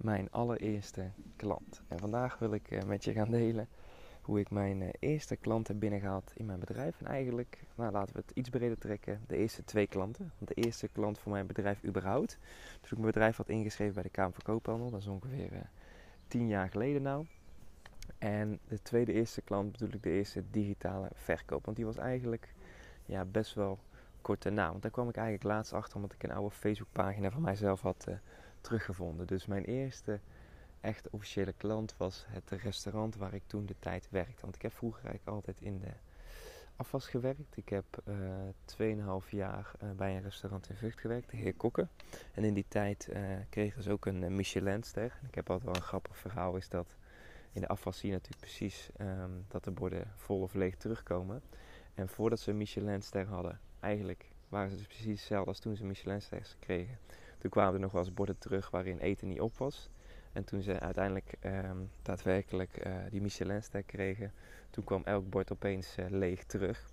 Mijn allereerste klant. En vandaag wil ik eh, met je gaan delen hoe ik mijn eh, eerste klant heb binnengehaald in mijn bedrijf. En eigenlijk, nou, laten we het iets breder trekken, de eerste twee klanten. Want de eerste klant voor mijn bedrijf überhaupt, toen ik mijn bedrijf had ingeschreven bij de Kamer van Koophandel, dat is ongeveer uh, tien jaar geleden nou. En de tweede eerste klant bedoel ik de eerste digitale verkoop. Want die was eigenlijk ja, best wel kort daarna. Want daar kwam ik eigenlijk laatst achter omdat ik een oude Facebookpagina van mijzelf had teruggevonden. Dus mijn eerste echt officiële klant was het restaurant waar ik toen de tijd werkte. Want ik heb vroeger eigenlijk altijd in de afwas gewerkt. Ik heb uh, 2,5 jaar uh, bij een restaurant in Vught gewerkt, de heer Kokken. En in die tijd uh, kregen ze ook een Michelinster. Ik heb altijd wel een grappig verhaal, is dat in de afwas zie je natuurlijk precies um, dat de borden vol of leeg terugkomen. En voordat ze een Michelinster hadden, eigenlijk waren ze dus precies hetzelfde als toen ze Michelinsters kregen. Toen kwamen er nog wel eens borden terug waarin eten niet op was. En toen ze uiteindelijk um, daadwerkelijk uh, die Michelinster kregen, toen kwam elk bord opeens uh, leeg terug.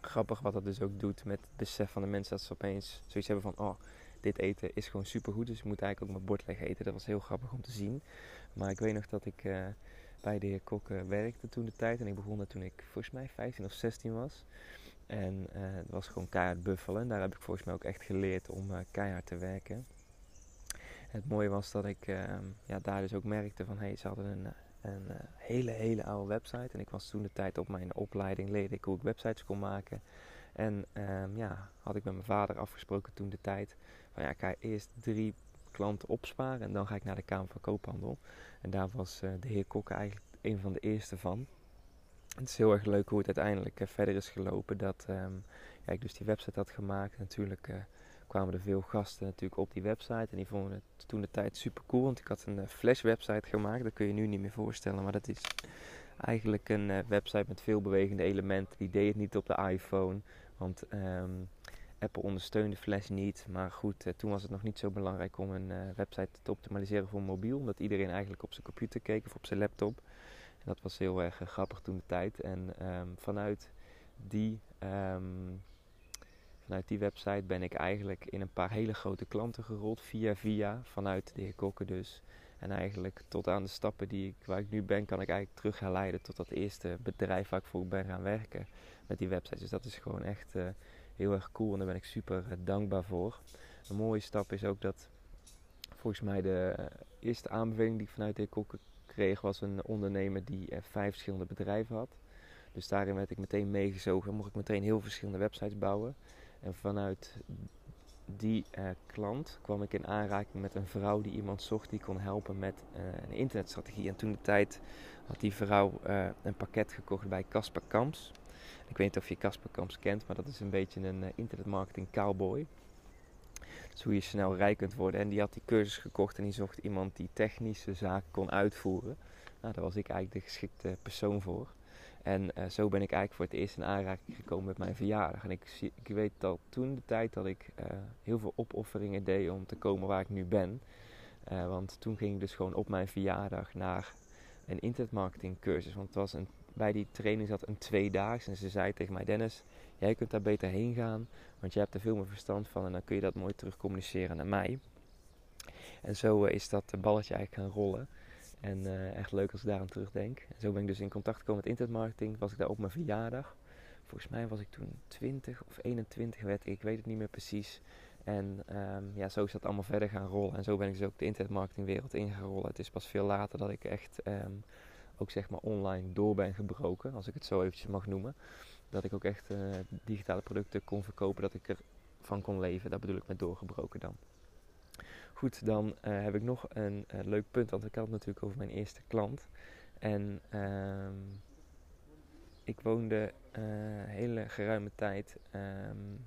Grappig wat dat dus ook doet met het besef van de mensen dat ze opeens zoiets hebben van, oh, dit eten is gewoon supergoed, dus ik moet eigenlijk ook mijn bord leeg eten. Dat was heel grappig om te zien. Maar ik weet nog dat ik uh, bij de heer Kok werkte toen de tijd en ik begon dat toen ik volgens mij 15 of 16 was. En uh, het was gewoon keihard buffelen. En daar heb ik volgens mij ook echt geleerd om uh, keihard te werken. Het mooie was dat ik uh, ja, daar dus ook merkte van... Hey, ze hadden een, een hele, hele oude website. En ik was toen de tijd op mijn opleiding leerde ik hoe ik websites kon maken. En um, ja, had ik met mijn vader afgesproken toen de tijd... Van ja, ik ga eerst drie klanten opsparen en dan ga ik naar de Kamer van Koophandel. En daar was de heer Kokke eigenlijk een van de eerste van. Het is heel erg leuk hoe het uiteindelijk uh, verder is gelopen. Dat ja, ik dus die website had gemaakt. Natuurlijk uh, kwamen er veel gasten natuurlijk op die website. En die vonden het toen de tijd super cool. Want ik had een uh, flash website gemaakt. Dat kun je nu niet meer voorstellen. Maar dat is eigenlijk een website met veel bewegende elementen. Die deed het niet op de iPhone. Want um, Apple ondersteunde Flash niet. Maar goed, toen was het nog niet zo belangrijk om een website te optimaliseren voor mobiel. Omdat iedereen eigenlijk op zijn computer keek of op zijn laptop. Dat was heel erg uh, grappig toen de tijd. En um, vanuit, die, um, vanuit die website ben ik eigenlijk in een paar hele grote klanten gerold. Via via, vanuit de heer Kokken dus. En eigenlijk tot aan de stappen die ik, waar ik nu ben, kan ik eigenlijk terug herleiden tot dat eerste bedrijf waar ik voor ben gaan werken met die website. Dus dat is gewoon echt uh, heel erg cool en daar ben ik super uh, dankbaar voor. Een mooie stap is ook dat volgens mij de eerste aanbeveling die ik vanuit de heer Kokken was een ondernemer die uh, vijf verschillende bedrijven had. Dus daarin werd ik meteen meegezogen en mocht ik meteen heel verschillende websites bouwen. En vanuit die uh, klant kwam ik in aanraking met een vrouw die iemand zocht die kon helpen met uh, een internetstrategie. En toen de tijd had die vrouw een pakket gekocht bij Casper Kamps. Ik weet niet of je Casper Kamps kent, maar dat is een beetje een internetmarketing cowboy. Hoe je snel rijk kunt worden. En die had die cursus gekocht en die zocht iemand die technische zaken kon uitvoeren. Nou, daar was ik eigenlijk de geschikte persoon voor. En uh, zo ben ik eigenlijk voor het eerst in aanraking gekomen met mijn verjaardag. En ik, ik weet al toen de tijd dat ik uh, heel veel opofferingen deed om te komen waar ik nu ben. Uh, want toen ging ik dus gewoon op mijn verjaardag naar een internetmarketing cursus. Want het was een, bij die training zat een tweedaags. En ze zei tegen mij, Dennis, jij kunt daar beter heen gaan. Want je hebt er veel meer verstand van en dan kun je dat mooi terug communiceren naar mij. En zo uh, is dat balletje eigenlijk gaan rollen. En uh, echt leuk als ik daaraan terugdenk. En zo ben ik dus in contact gekomen met internetmarketing. Was ik daar op mijn verjaardag. Volgens mij was ik toen 20 of 21 werd ik, ik weet het niet meer precies. En um, ja, zo is dat allemaal verder gaan rollen. En zo ben ik dus ook de internetmarketingwereld ingerollen. Het is pas veel later dat ik echt um, ook zeg maar online door ben gebroken. Als ik het zo eventjes mag noemen dat ik ook echt uh, digitale producten kon verkopen, dat ik ervan kon leven. Dat bedoel ik met doorgebroken dan. Goed, dan uh, heb ik nog een uh, leuk punt, want ik had het natuurlijk over mijn eerste klant. En uh, ik woonde hele geruime tijd, um,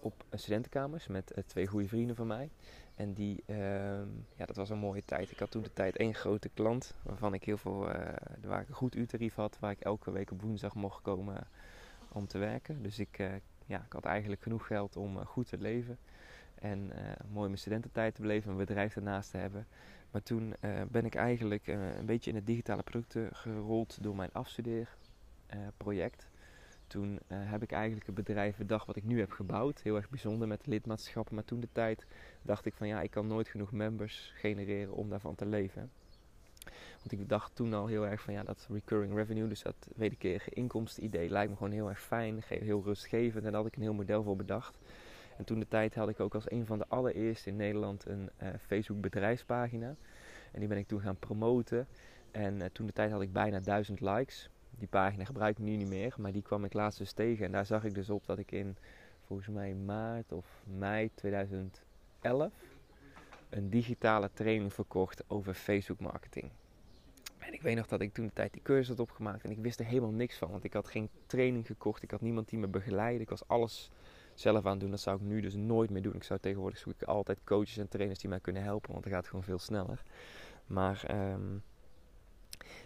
op studentenkamers met twee goede vrienden van mij. En die, ehm, ja, dat was een mooie tijd. Ik had toen de tijd één grote klant waarvan ik heel veel, waar ik een goed uurtarief had, waar ik elke week op woensdag mocht komen om te werken. Dus ik, ja, ik had eigenlijk genoeg geld om goed te leven. En mooi mijn studententijd te beleven, een bedrijf ernaast te hebben. Maar toen ben ik eigenlijk een beetje in het digitale producten gerold door mijn afstudeerproject toen uh, heb ik eigenlijk het bedrijf bedacht wat ik nu heb gebouwd. Heel erg bijzonder met lidmaatschappen. Maar toen de tijd dacht ik van ja, ik kan nooit genoeg members genereren om daarvan te leven. Want ik dacht toen al heel erg van ja, dat recurring revenue, dus dat wederkerige inkomstenidee, lijkt me gewoon heel erg fijn, heel rustgevend. En daar had ik een heel model voor bedacht. En toen de tijd had ik ook als een van de allereerste in Nederland een uh, Facebook bedrijfspagina. En die ben ik toen gaan promoten. En uh, toen de tijd had ik bijna duizend likes die pagina gebruik ik nu niet meer, maar die kwam ik laatst dus tegen. En daar zag ik dus op dat ik in volgens mij maart of mei 2011 een digitale training verkocht over Facebook marketing. En ik weet nog dat ik toen de tijd die cursus had opgemaakt en ik wist er helemaal niks van. Want ik had geen training gekocht, ik had niemand die me begeleidde. Ik was alles zelf aan het doen. Dat zou ik nu dus nooit meer doen. Ik zou tegenwoordig zoek ik altijd coaches en trainers die mij kunnen helpen, want dan gaat het gewoon veel sneller. Maar um,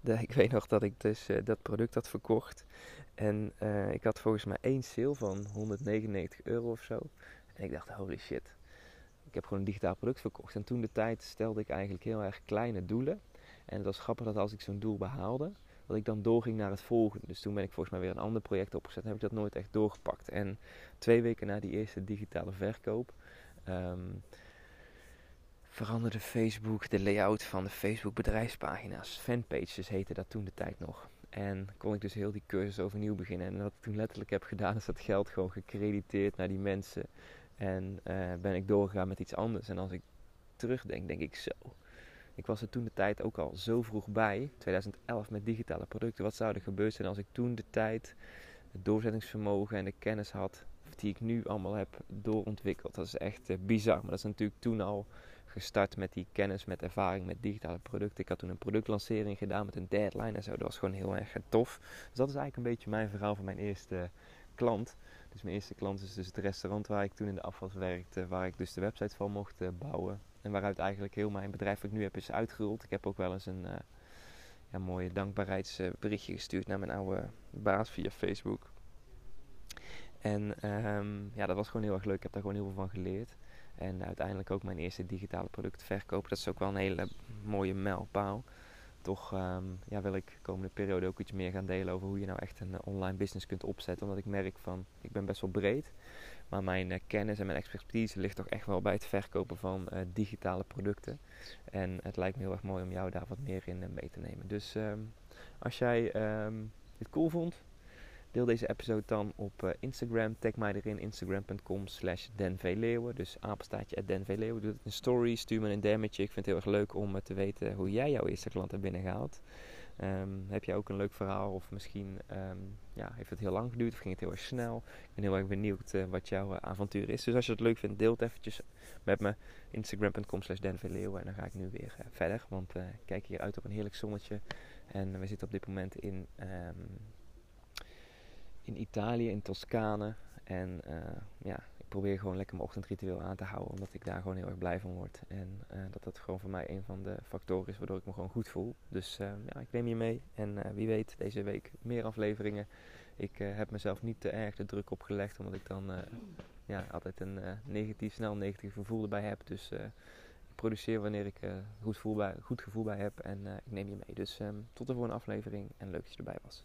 ik weet nog dat ik dus uh, dat product had verkocht. En uh, ik had volgens mij één sale van 199 euro of zo. En ik dacht, holy shit. Ik heb gewoon een digitaal product verkocht. En toen de tijd stelde ik eigenlijk heel erg kleine doelen. En het was grappig dat als ik zo'n doel behaalde, dat ik dan doorging naar het volgende. Dus toen ben ik volgens mij weer een ander project opgezet. En heb ik dat nooit echt doorgepakt. En twee weken na die eerste digitale verkoop. Um, veranderde Facebook de layout van de Facebook bedrijfspagina's. Fanpages heette dat toen de tijd nog. En kon ik dus heel die cursus overnieuw beginnen. En wat ik toen letterlijk heb gedaan, is dat geld gewoon gecrediteerd naar die mensen. En uh, ben ik doorgegaan met iets anders. En als ik terugdenk, denk ik zo. Ik was er toen de tijd ook al zo vroeg bij, 2011 met digitale producten. Wat zou er gebeuren zijn als ik toen de tijd het doorzettingsvermogen en de kennis had die ik nu allemaal heb doorontwikkeld? Dat is echt uh, bizar. Maar dat is natuurlijk toen al gestart met die kennis, met ervaring met digitale producten. Ik had toen een productlancering gedaan met een deadline en zo. Dat was gewoon heel erg tof. Dus dat is eigenlijk een beetje mijn verhaal van mijn eerste klant. Dus mijn eerste klant is dus het restaurant waar ik toen in de afwas werkte, waar ik dus de website van mocht eh, bouwen. En waaruit eigenlijk heel mijn bedrijf wat ik nu heb is uitgerold. Ik heb ook wel eens een uh, ja, mooie dankbaarheidsberichtje gestuurd naar mijn oude baas via Facebook. En um, ja, dat was gewoon heel erg leuk. Ik heb daar gewoon heel veel van geleerd. En uiteindelijk ook mijn eerste digitale product verkopen. Dat is ook wel een hele mooie mijlpaal. Toch um, ja, wil ik de komende periode ook iets meer gaan delen over hoe je nou echt een online business kunt opzetten. Omdat ik merk van, ik ben best wel breed. Maar mijn uh, kennis en mijn expertise ligt toch echt wel bij het verkopen van uh, digitale producten. En het lijkt me heel erg mooi om jou daar wat meer in mee te nemen. Dus um, als jij um, dit cool vond, Deel deze episode dan op uh, Instagram. Tag mij erin, instagram.com slash denvleeuwen. Dus apenstaatje denvleeuwen. Doe het in story, stuur me een DM'tje. Ik vind het heel erg leuk om uh, te weten hoe jij jouw eerste klant hebt binnengehaald. Um, heb jij ook een leuk verhaal of misschien um, ja, heeft het heel lang geduurd of ging het heel erg snel? Ik ben heel erg benieuwd uh, wat jouw avontuur is. Dus als je het leuk vindt, deel het eventjes met me. Instagram.com slash. En dan ga ik nu weer verder, want ik kijk hier uit op een heerlijk zonnetje. En we zitten op dit moment in... Um, in Italië, in Toscane. En uh, ja, ik probeer gewoon lekker mijn ochtendritueel aan te houden, omdat ik daar gewoon heel erg blij van word. En uh, dat dat gewoon voor mij een van de factoren is waardoor ik me gewoon goed voel. Dus uh, ja, ik neem je mee. En wie weet, deze week meer afleveringen. Ik heb mezelf niet te erg de druk opgelegd, omdat ik dan ja, altijd een negatief, snel negatief gevoel erbij heb. Dus ik produceer wanneer ik goed, bij, goed gevoel bij heb. En ik neem je mee. Dus um, tot de volgende aflevering en leuk dat je erbij was.